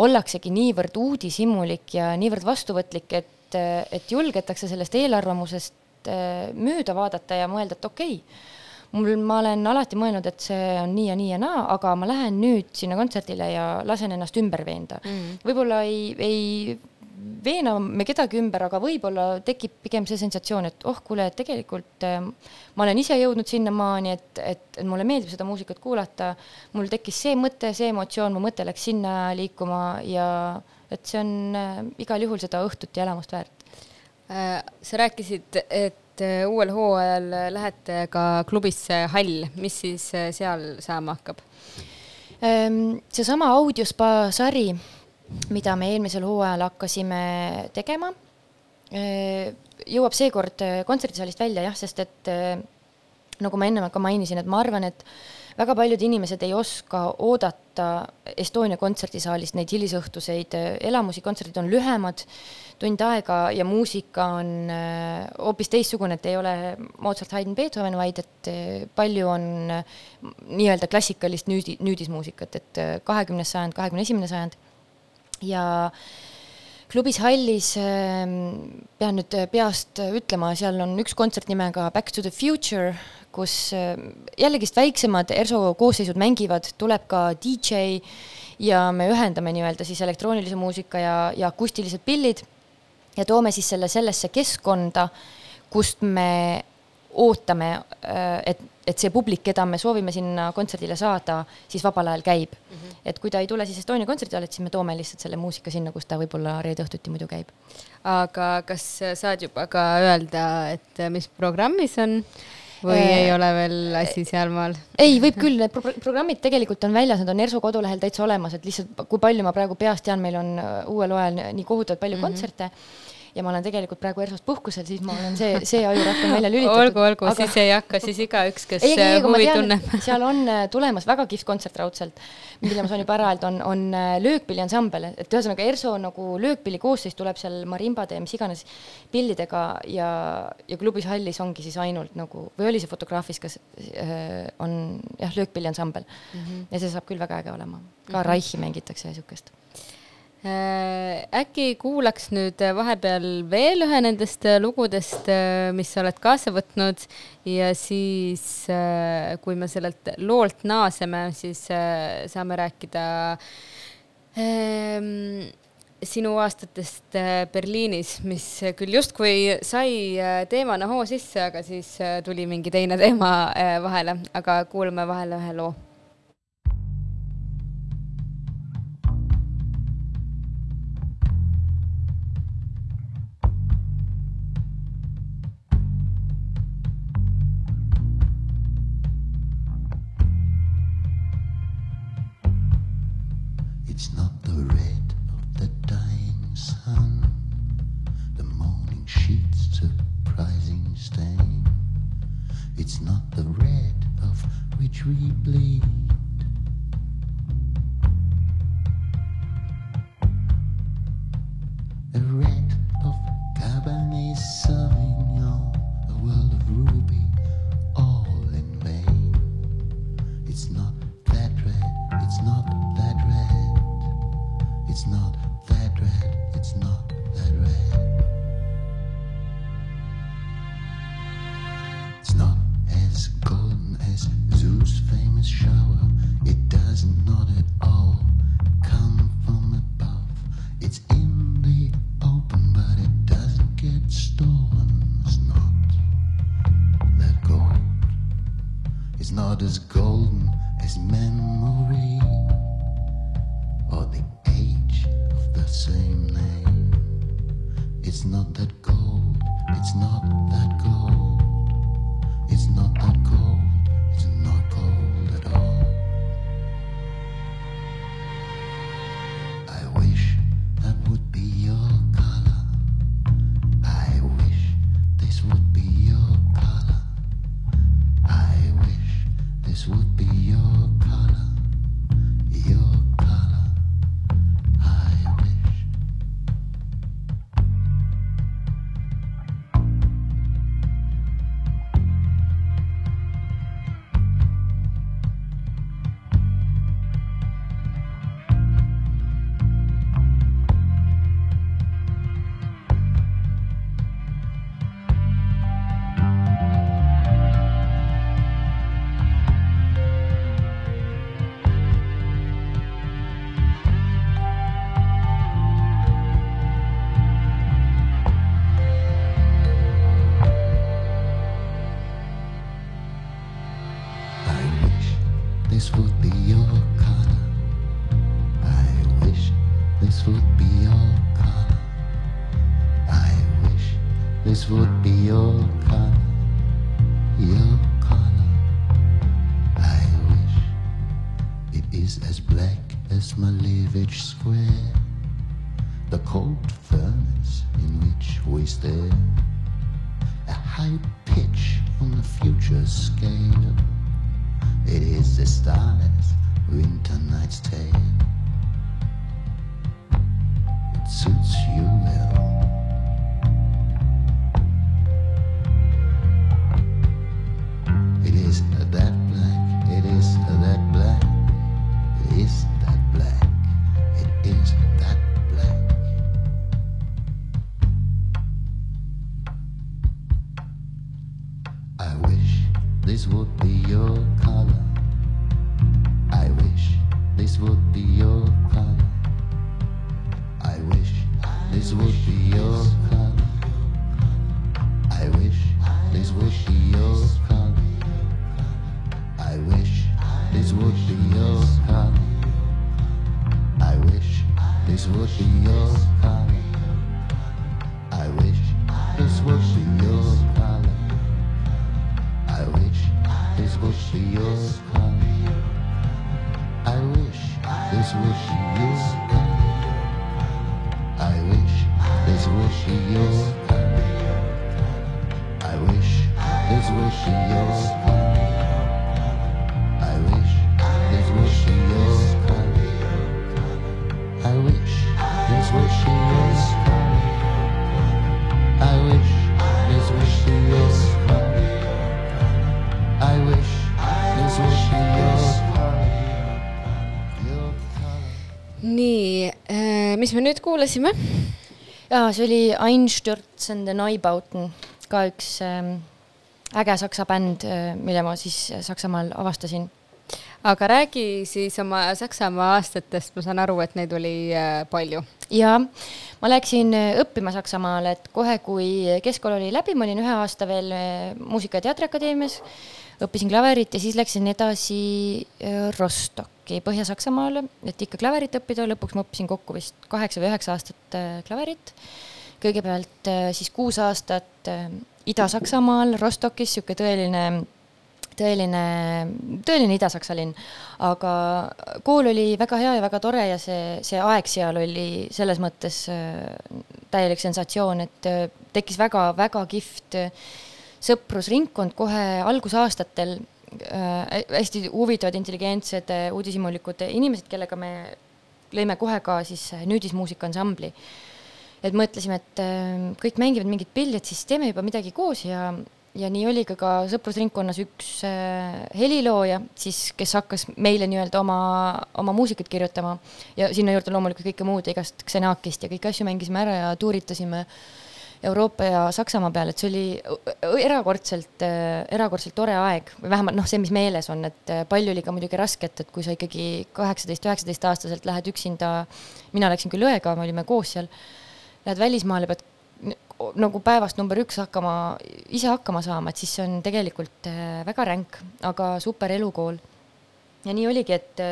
ollaksegi niivõrd uudishimulik ja niivõrd vastuvõtlik, et, et julgetakse sellest eelarvamusest äh, mööda vaadata ja mõelda, et okei okay,, mul, ma olen alati mõelnud, et see on nii ja nii ja naa, aga ma lähen nüüd sinna kontserdile ja lasen ennast ümber veenda. Mm.. võib-olla ei, ei veena me kedagi ümber, aga võib-olla tekib pigem see sensatsioon, et oh, kuule, et tegelikult äh, ma olen ise jõudnud sinnamaani, et, et, et mulle meeldib seda muusikat kuulata, mul tekkis see mõte, see emotsioon, mu mõte läks sinna liikuma ja et see on äh, igal juhul seda õhtut ja elamust väärt äh,. sa rääkisid, et äh, uuel hooajal lähete ka klubisse Hall, mis siis seal saama hakkab ähm,? seesama audiospa sari mida me eelmisel hooajal hakkasime tegema, jõuab seekord kontserdisaalist välja jah, sest et nagu ma ennem ka mainisin, et ma arvan, et väga paljud inimesed ei oska oodata Estonia kontserdisaalis neid hilisõhtuseid. Elamusi, kontserdid on lühemad, tund aega ja muusika on hoopis teistsugune, et ei ole Mozart, Haydn, Beethoven, vaid et palju on nii-öelda klassikalist nüüdi, nüüdismuusikat, et kahekümnes sajand, kahekümne esimene sajand ja klubis Hallis ähm, pean nüüd peast ütlema, seal on üks kontsert nimega Back to the Future, kus ähm, jällegist väiksemad ERSO koosseisud mängivad, tuleb ka DJ ja me ühendame nii-öelda siis elektroonilise muusika ja, ja akustilised pillid ja toome siis selle sellesse keskkonda, kust me ootame, äh, et, et see publik, keda me soovime sinna kontserdile saada, siis vabal ajal käib mm. -hmm. et kui ta ei tule siis Estonia kontserdisaali, siis me toome lihtsalt selle muusika sinna, kus ta võib-olla reede õhtuti muidu käib. aga kas saad juba ka öelda, et mis programmis on? või äh, ei ole veel asi sealmaal? ei, võib küll, need pro programmid tegelikult on väljas, need on ERSO kodulehel täitsa olemas, et lihtsalt kui palju ma praegu peast tean, meil on äh, uuel hooajal nii kohutavalt palju mm -hmm. kontserte ja ma olen tegelikult praegu ERSO-s puhkusel, siis ma olen see, see ajurakk on välja lülitatud. olgu, olgu aga..., siis ei hakka, siis igaüks, kes ei, ei, huvi tunneb. seal on äh, tulemas väga kihvt kontsert raudselt, mille ma saan juba ära öelda, on, on äh, löökpilli ansambel, et ühesõnaga ERSO nagu löökpilli koosseis tuleb seal marimbade ja mis iganes pillidega ja, ja klubis hallis ongi siis ainult nagu, või oli see fotograafis, kas äh, on jah, löökpilli ansambel mm. -hmm. ja see saab küll väga äge olema. ka mm -hmm. Raichi mängitakse ja Äh, äkki kuulaks nüüd vahepeal veel ühe nendest äh, lugudest, äh, mis sa oled kaasa võtnud. Ja siis, kui me sellelt loolt naaseme, siis saame rääkida ähm, sinu aastatest Berliinis, mis küll justkui sai teemana hoo sisse, aga siis tuli mingi teine teema vahele, aga kuulame vahele ühe loo It's not the red of the dying sun, the morning sheet's surprising stain. It's not the red of which we bleed. this would be your home. I wish this would be your home. I wish this would be your home. I wish this would be your home. me nüüd kuulasime? jaa, see oli Einstürzen den Neubauten, ka üks ähm, äge saksa bänd, äh, mille ma siis äh, Saksamaal avastasin. aga räägi siis oma Saksamaa aastatest, ma saan aru, et neid oli äh, palju. jaa, ma läksin õppima Saksamaale, et kohe, kui keskkool oli läbi, ma olin ühe aasta veel Muusika- ja Teatriakadeemias, õppisin klaverit ja siis läksin edasi Rostocki minekski Põhja-Saksamaale, et ikka klaverit õppida, lõpuks ma õppisin kokku vist kaheksa või üheksa aastat äh, klaverit. kõigepealt äh, siis kuus aastat äh, Ida-Saksamaal, Rostockis, niisugune tõeline, tõeline, tõeline Ida-Saksa linn. aga kool oli väga hea ja väga tore ja see, see aeg seal oli selles mõttes täielik sensatsioon, et tekkis väga-väga kihvt sõprusringkond kohe algusaastatel äh, hästi huvitavad, intelligentsed, uudishimulikud inimesed, kellega me lõime kohe ka siis äh, nüüdismuusikaansambli. et mõtlesime, et äh, kõik mängivad mingit pilli, et siis teeme juba midagi koos ja, ja nii oli ka, ka sõprusringkonnas üks äh, helilooja siis, kes hakkas meile nii-öelda oma, oma muusikat kirjutama ja sinna juurde loomulikult kõike muud, igast Xenakist ja kõiki asju mängisime ära ja tuuritasime Euroopa ja Saksamaa peal, et see oli erakordselt erakordselt tore aeg või vähemalt noh, see, mis meeles on, et palju oli ka muidugi rasket, et kui sa ikkagi kaheksateist, üheksateist aastaselt lähed üksinda, mina läksin küll õega, me olime koos seal, lähed välismaale, pead nagu päevast number üks hakkama, ise hakkama saama, et siis see on tegelikult väga ränk, aga super elukool. ja nii oligi, et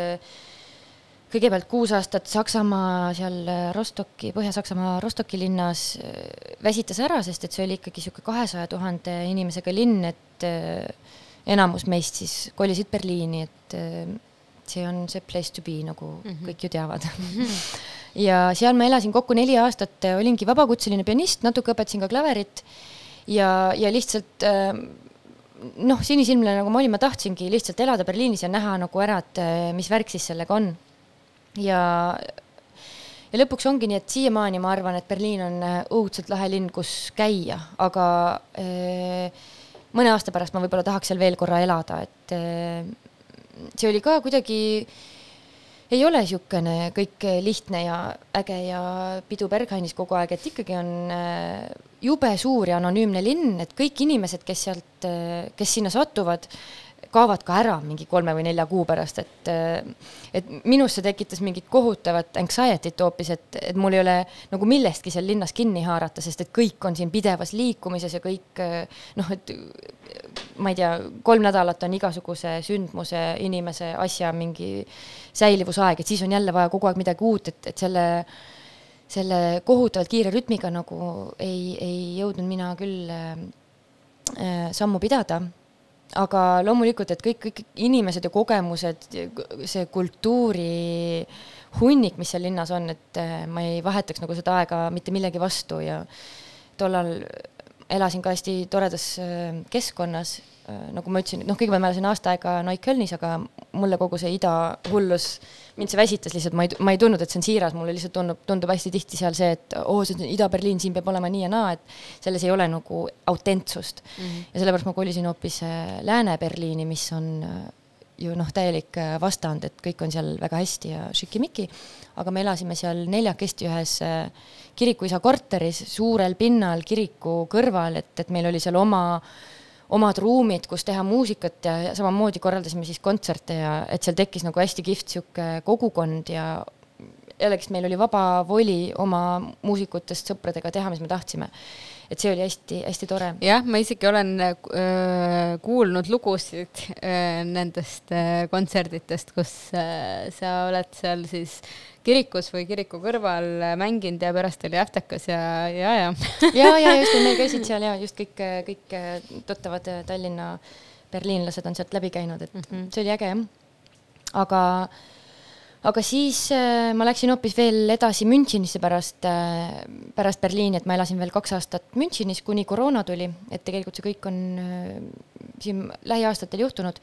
kõigepealt kuus aastat Saksamaa seal äh, Rostocki, Põhja-Saksamaa Rostocki linnas äh, väsitas ära, sest et see oli ikkagi niisugune kahesaja tuhande inimesega linn, et äh, enamus meist siis kolisid Berliini, et see on see place to be, nagu mm -hmm. kõik ju teavad ja seal ma elasin kokku neli aastat, olingi vabakutseline pianist, natuke õpetasin ka klaverit ja, ja lihtsalt noh, sinisilmne nagu ma olin, ma tahtsingi lihtsalt elada Berliinis ja näha nagu ära, et mis värk siis sellega on. Ja, ja lõpuks ongi nii, et siiamaani ma arvan, et Berliin on äh, õudselt lahe linn, kus käia, aga äh, mõne aasta pärast ma võib-olla tahaks seal veel korra elada, et äh, see oli ka kuidagi ei ole niisugune kõik lihtne ja äge ja pidu Berghainis kogu aeg, et ikkagi on jube suur ja anonüümne linn, et kõik inimesed, kes sealt, kes sinna satuvad, kaovad ka ära mingi kolme või nelja kuu pärast, et et minus see tekitas mingit kohutavat anxiety't hoopis, et, et mul ei ole nagu millestki seal linnas kinni haarata, sest et kõik on siin pidevas liikumises ja kõik noh, et ma ei tea, kolm nädalat on igasuguse sündmuse, inimese, asja mingi säilivusaeg, et siis on jälle vaja kogu aeg midagi uut, et, et selle selle kohutavalt kiire rütmiga nagu ei, ei jõudnud mina küll äh, sammu pidada aga loomulikult, et kõik, kõik inimesed ja kogemused, see kultuuri hunnik, mis seal linnas on, et äh, ma ei vahetaks nagu seda aega mitte millegi vastu ja tollal elasin ka hästi toredas äh, keskkonnas, nagu ma ütlesin, noh, kõigepealt ma elasin aasta aega Neuköllnis, aga mulle kogu see ida hullus, mind see väsitas lihtsalt, ma ei, ma ei tundnud, et see on siiras, mulle lihtsalt tundub, tundub hästi tihti seal see, et oo oh,, see on Ida-Berliin, siin peab olema nii ja naa, et selles ei ole nagu autentsust mm. -hmm. ja sellepärast ma kolisin hoopis Lääne-Berliini, mis on ju noh, täielik vastand, et kõik on seal väga hästi ja šikimiki, aga me elasime seal neljakesti ühes kirikuisa korteris, suurel pinnal kiriku kõrval, et, et meil oli seal oma omad ruumid, kus teha muusikat ja, samamoodi korraldasime siis kontserte ja et seal tekkis nagu hästi kihvt sihuke kogukond ja jällegist meil oli vaba voli oma muusikutest sõpradega teha, mis me tahtsime. Et see oli hästi-hästi tore. jah, ma isegi olen äh, kuulnud lugusid äh, nendest äh, kontserditest, kus äh, sa oled seal siis kirikus või kiriku kõrval mänginud ja pärast oli äftekas ja, ja, ja. ja, ja just, meil käisid seal ja just kõik, kõik tuttavad Tallinna berliinlased on sealt läbi käinud, et mm -hmm. see oli äge jah. aga, aga siis äh, ma läksin hoopis veel edasi Münchenisse pärast äh,, pärast Berliini, et ma elasin veel kaks aastat Münchenis, kuni koroona tuli, et tegelikult see kõik on äh, siin lähiaastatel juhtunud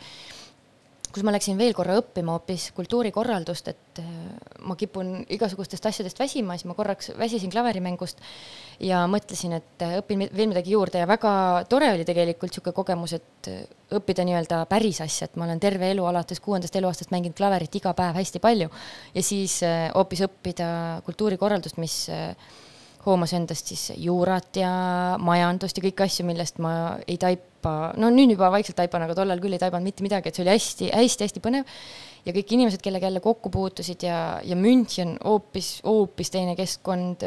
kus ma läksin veel korra õppima hoopis kultuurikorraldust, et ma kipun igasugustest asjadest väsima, siis ma korraks väsisin klaverimängust ja mõtlesin, et õpin veel midagi juurde ja väga tore oli tegelikult niisugune kogemus, et õppida nii-öelda päris asja, et ma olen terve elu alates kuuendast eluaastast mänginud klaverit iga päev hästi palju ja siis hoopis õppida kultuurikorraldust, mis hoomas endast siis juurat ja majandust ja kõiki asju, millest ma ei taipa, no nüüd juba vaikselt taipan, aga tollal küll ei taibanud mitte midagi, et see oli hästi-hästi-hästi põnev. ja kõik inimesed, kellega jälle kokku puutusid ja, ja München hoopis, hoopis teine keskkond,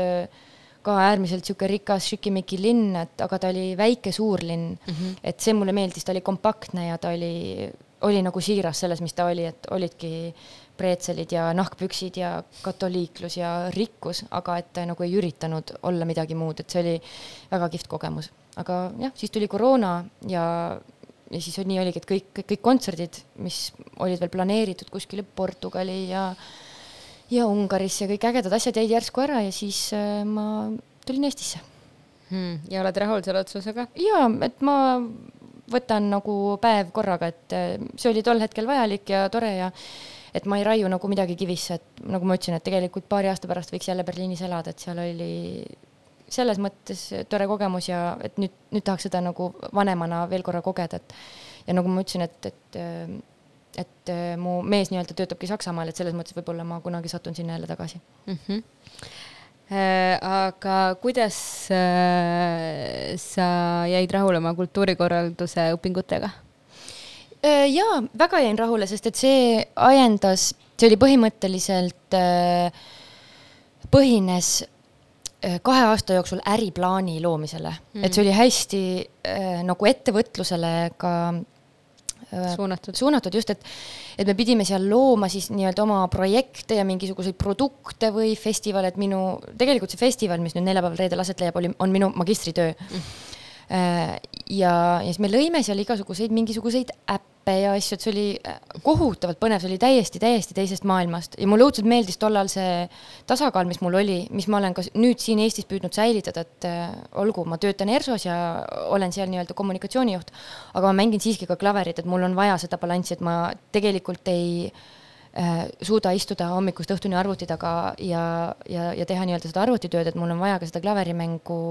ka äärmiselt niisugune rikas šikimiki linn, et aga ta oli väike suurlinn mm, -hmm. et see mulle meeldis, ta oli kompaktne ja ta oli, oli nagu siiras selles, mis ta oli, et olidki preetselid ja nahkpüksid ja katoliiklus ja rikkus, aga et nagu ei üritanud olla midagi muud, et see oli väga kihvt kogemus. aga jah, siis tuli koroona ja, ja siis nii oligi, et kõik, kõik, kontserdid, mis olid veel planeeritud kuskile Portugali ja ja Ungarisse kõik ägedad asjad jäid järsku ära ja siis äh, ma tulin Eestisse hmm,. ja oled rahul selle otsusega? jaa, et ma võtan nagu päev korraga, et äh, see oli tol hetkel vajalik ja tore ja et ma ei raiu nagu midagi kivisse, et nagu ma ütlesin, et tegelikult paari aasta pärast võiks jälle Berliinis elada, et seal oli selles mõttes tore kogemus ja et nüüd, nüüd tahaks seda nagu vanemana veel korra kogeda, et ja nagu ma ütlesin, et, et et mu mees nii-öelda töötabki Saksamaal, et selles mõttes võib-olla ma kunagi satun sinna jälle tagasi. mm. -hmm. aga kuidas äh, sa jäid rahule oma kultuurikorralduse õpingutega? Jaa, väga jäin rahule, sest et see ajendas, see oli põhimõtteliselt, põhines kahe aasta jooksul äriplaani loomisele mm., et see oli hästi nagu ettevõtlusele ka Suunatud. suunatud just, et, et me pidime seal looma siis nii-öelda oma projekte ja mingisuguseid produkte või festivale, et minu, tegelikult see festival, mis nüüd neljapäeval-reedel aset leiab, oli, on minu magistritöö mm.. ja, ja siis me lõime seal igasuguseid mingisuguseid äppe ja asju, et see oli äh, kohutavalt põnev, see oli täiesti, täiesti teisest maailmast. Ja mulle õudselt meeldis tollal see tasakaal, mis mul oli, mis ma olen ka nüüd siin Eestis püüdnud säilitada, et äh, olgu, ma töötan ERSO-s ja olen seal nii-öelda kommunikatsioonijuht, aga ma mängin siiski ka klaverit, et mul on vaja seda balanssi, et ma tegelikult ei äh, suuda istuda hommikust õhtuni arvuti taga ja, ja, ja teha nii-öelda seda arvutitööd, et mul on vaja ka seda klaverimängu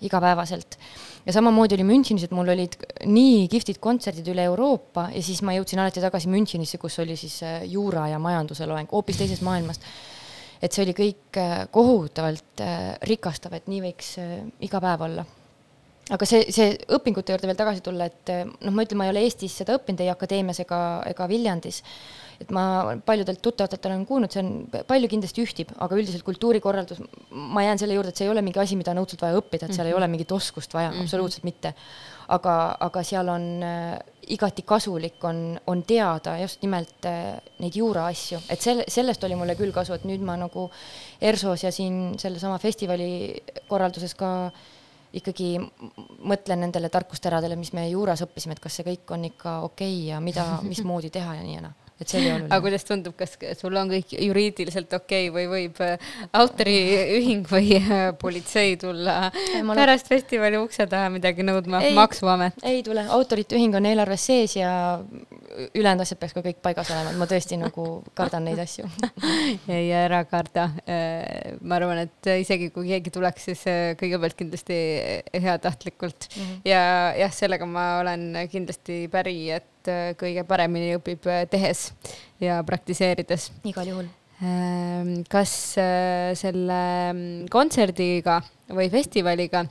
igapäevaselt. ja samamoodi oli Münchenis, et mul olid nii kihvtid kontserdid üle Euroopa ja siis ma jõudsin alati tagasi Münchenisse, kus oli siis äh, juura ja majanduse loeng hoopis teisest maailmast. et see oli kõik äh, kohutavalt äh, rikastav, et nii võiks iga päev olla aga see, see õpingute juurde veel tagasi tulla, et noh, ma ütlen, ma ei ole Eestis seda õppinud ei akadeemias ega, ega Viljandis. Et ma paljudelt tuttavatelt olen kuulnud, see on, palju kindlasti ühtib, aga üldiselt kultuurikorraldus, ma jään selle juurde, et see ei ole mingi asi, mida on õudselt vaja õppida, et seal ei ole mingit oskust vaja mm, -hmm. absoluutselt mitte. aga, aga seal on äh, igati kasulik on, on teada just nimelt äh, neid juura asju, et selle, sellest oli mulle küll kasu, et nüüd ma nagu ERSO-s ja siin sellesama festivali korralduses ka ikkagi mõtlen nendele tarkusteradele, mis me juuras õppisime, et kas see kõik on ikka okei okay ja mida, mismoodi teha ja nii ja naa, et see oli aga oluline. kuidas tundub, kas sul on kõik juriidiliselt okei okay või võib äh, autoriühing või äh, politsei tulla ma pärast festivali ukse taha midagi nõudma, maksuamet? ei tule, autorite ühing on eelarves sees ja ülejäänud asjad peaks ka kõik paigas olema, et ma tõesti nagu kardan neid asju. ei, ära karda. ma arvan, et isegi kui keegi tuleks, siis äh, kõigepealt kindlasti heatahtlikult mm. -hmm. ja jah, sellega ma olen kindlasti päri, et äh, kõige paremini õpib äh, tehes ja praktiseerides. igal juhul. kas äh, selle mm, kontserdiga või festivaliga,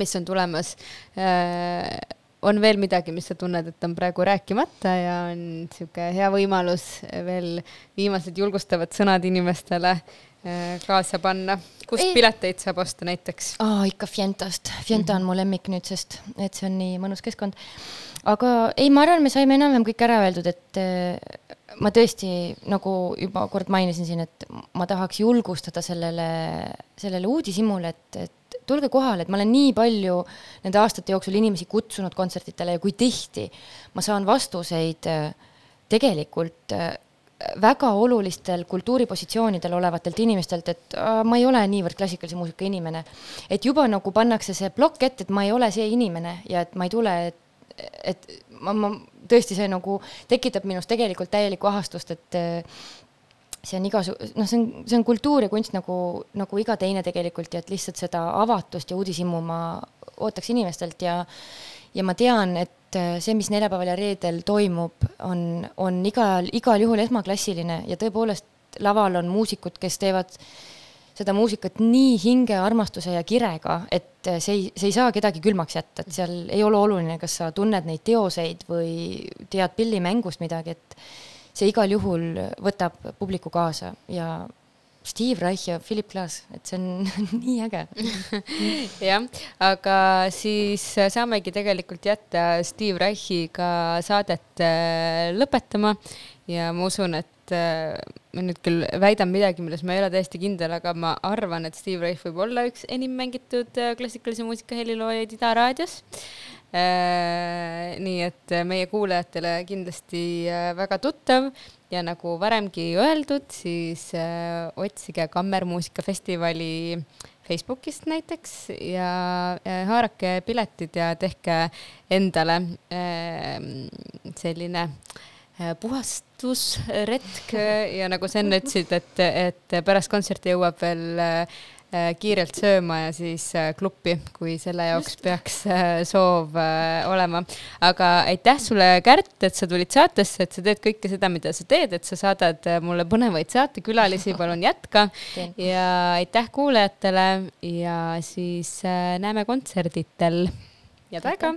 mis on tulemas, on veel midagi, mis sa tunned, et on praegu rääkimata ja on niisugune hea võimalus veel viimased julgustavad sõnad inimestele äh, kaasa panna. kust Ei. pileteid saab osta näiteks? aa, ikka Fientast. Fienta on mu lemmik nüüdsest, et see on nii mõnus keskkond. aga ei, ma arvan, me saime enam-vähem kõik ära öeldud, et eh, ma tõesti nagu juba kord mainisin siin, et ma tahaks julgustada sellele, sellele uudishimule, et, et tulge kohale, et ma olen nii palju nende aastate jooksul inimesi kutsunud kontsertidele ja kui tihti ma saan vastuseid eh, tegelikult eh, väga olulistel kultuuripositsioonidel olevatelt inimestelt, et "Aa, ma ei ole niivõrd klassikalise muusika inimene. et juba nagu pannakse see plokk ette, et ma ei ole see inimene ja et ma ei tule, et, et ma, ma tõesti, see nagu tekitab minus tegelikult täielikku ahastust, et see on igasu-, noh, see on, see on kultuur ja kunst nagu, nagu iga teine tegelikult ja et lihtsalt seda avatust ja uudishimu ma ootaks inimestelt ja ja ma tean, et äh, see, mis neljapäeval ja reedel toimub, on, on igal, igal juhul esmaklassiline ja tõepoolest laval on muusikud, kes teevad seda muusikat nii hinge, armastuse ja kirega, et äh, see ei, see ei saa kedagi külmaks jätta, et seal ei ole oluline, kas sa tunned neid teoseid või tead pillimängust midagi, et see igal juhul võtab publiku kaasa ja Steve Reich ja Philip Glass, et see on nii äge. jah, aga siis saamegi tegelikult jätta Steve Reichiga saadet äh, lõpetama ja ma usun, et äh, ma nüüd küll väidan midagi, milles ma ei ole täiesti kindel, aga ma arvan, et Steve Reich võib olla üks enim mängitud äh, klassikalise muusika heliloojaid Ida raadios. Äh, nii et meie kuulajatele kindlasti äh, väga tuttav ja nagu varemgi öeldud, siis äh, otsige Kammermuusikafestivali Facebookist näiteks ja haarake piletid ja tehke endale ähm, selline puhastusretk. Ja nagu sa enne ütlesid, et, et pärast kontserti jõuab veel Äh, kiirelt sööma ja siis äh, kluppi, kui selle jaoks peaks äh, soov olema. aga aitäh sulle, Kärt, et sa tulid saatesse, et sa teed kõike seda, mida sa teed, et sa saadad mulle põnevaid saatekülalisi, palun jätka. ja aitäh kuulajatele ja siis näeme kontserditel. head aega.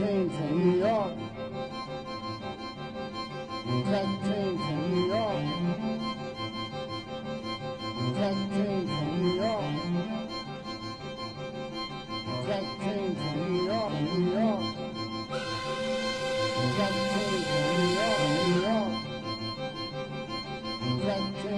train to New York. Black train to New York. Black train to New York. Black train to New York, New York. Black train to New York, New York. Black train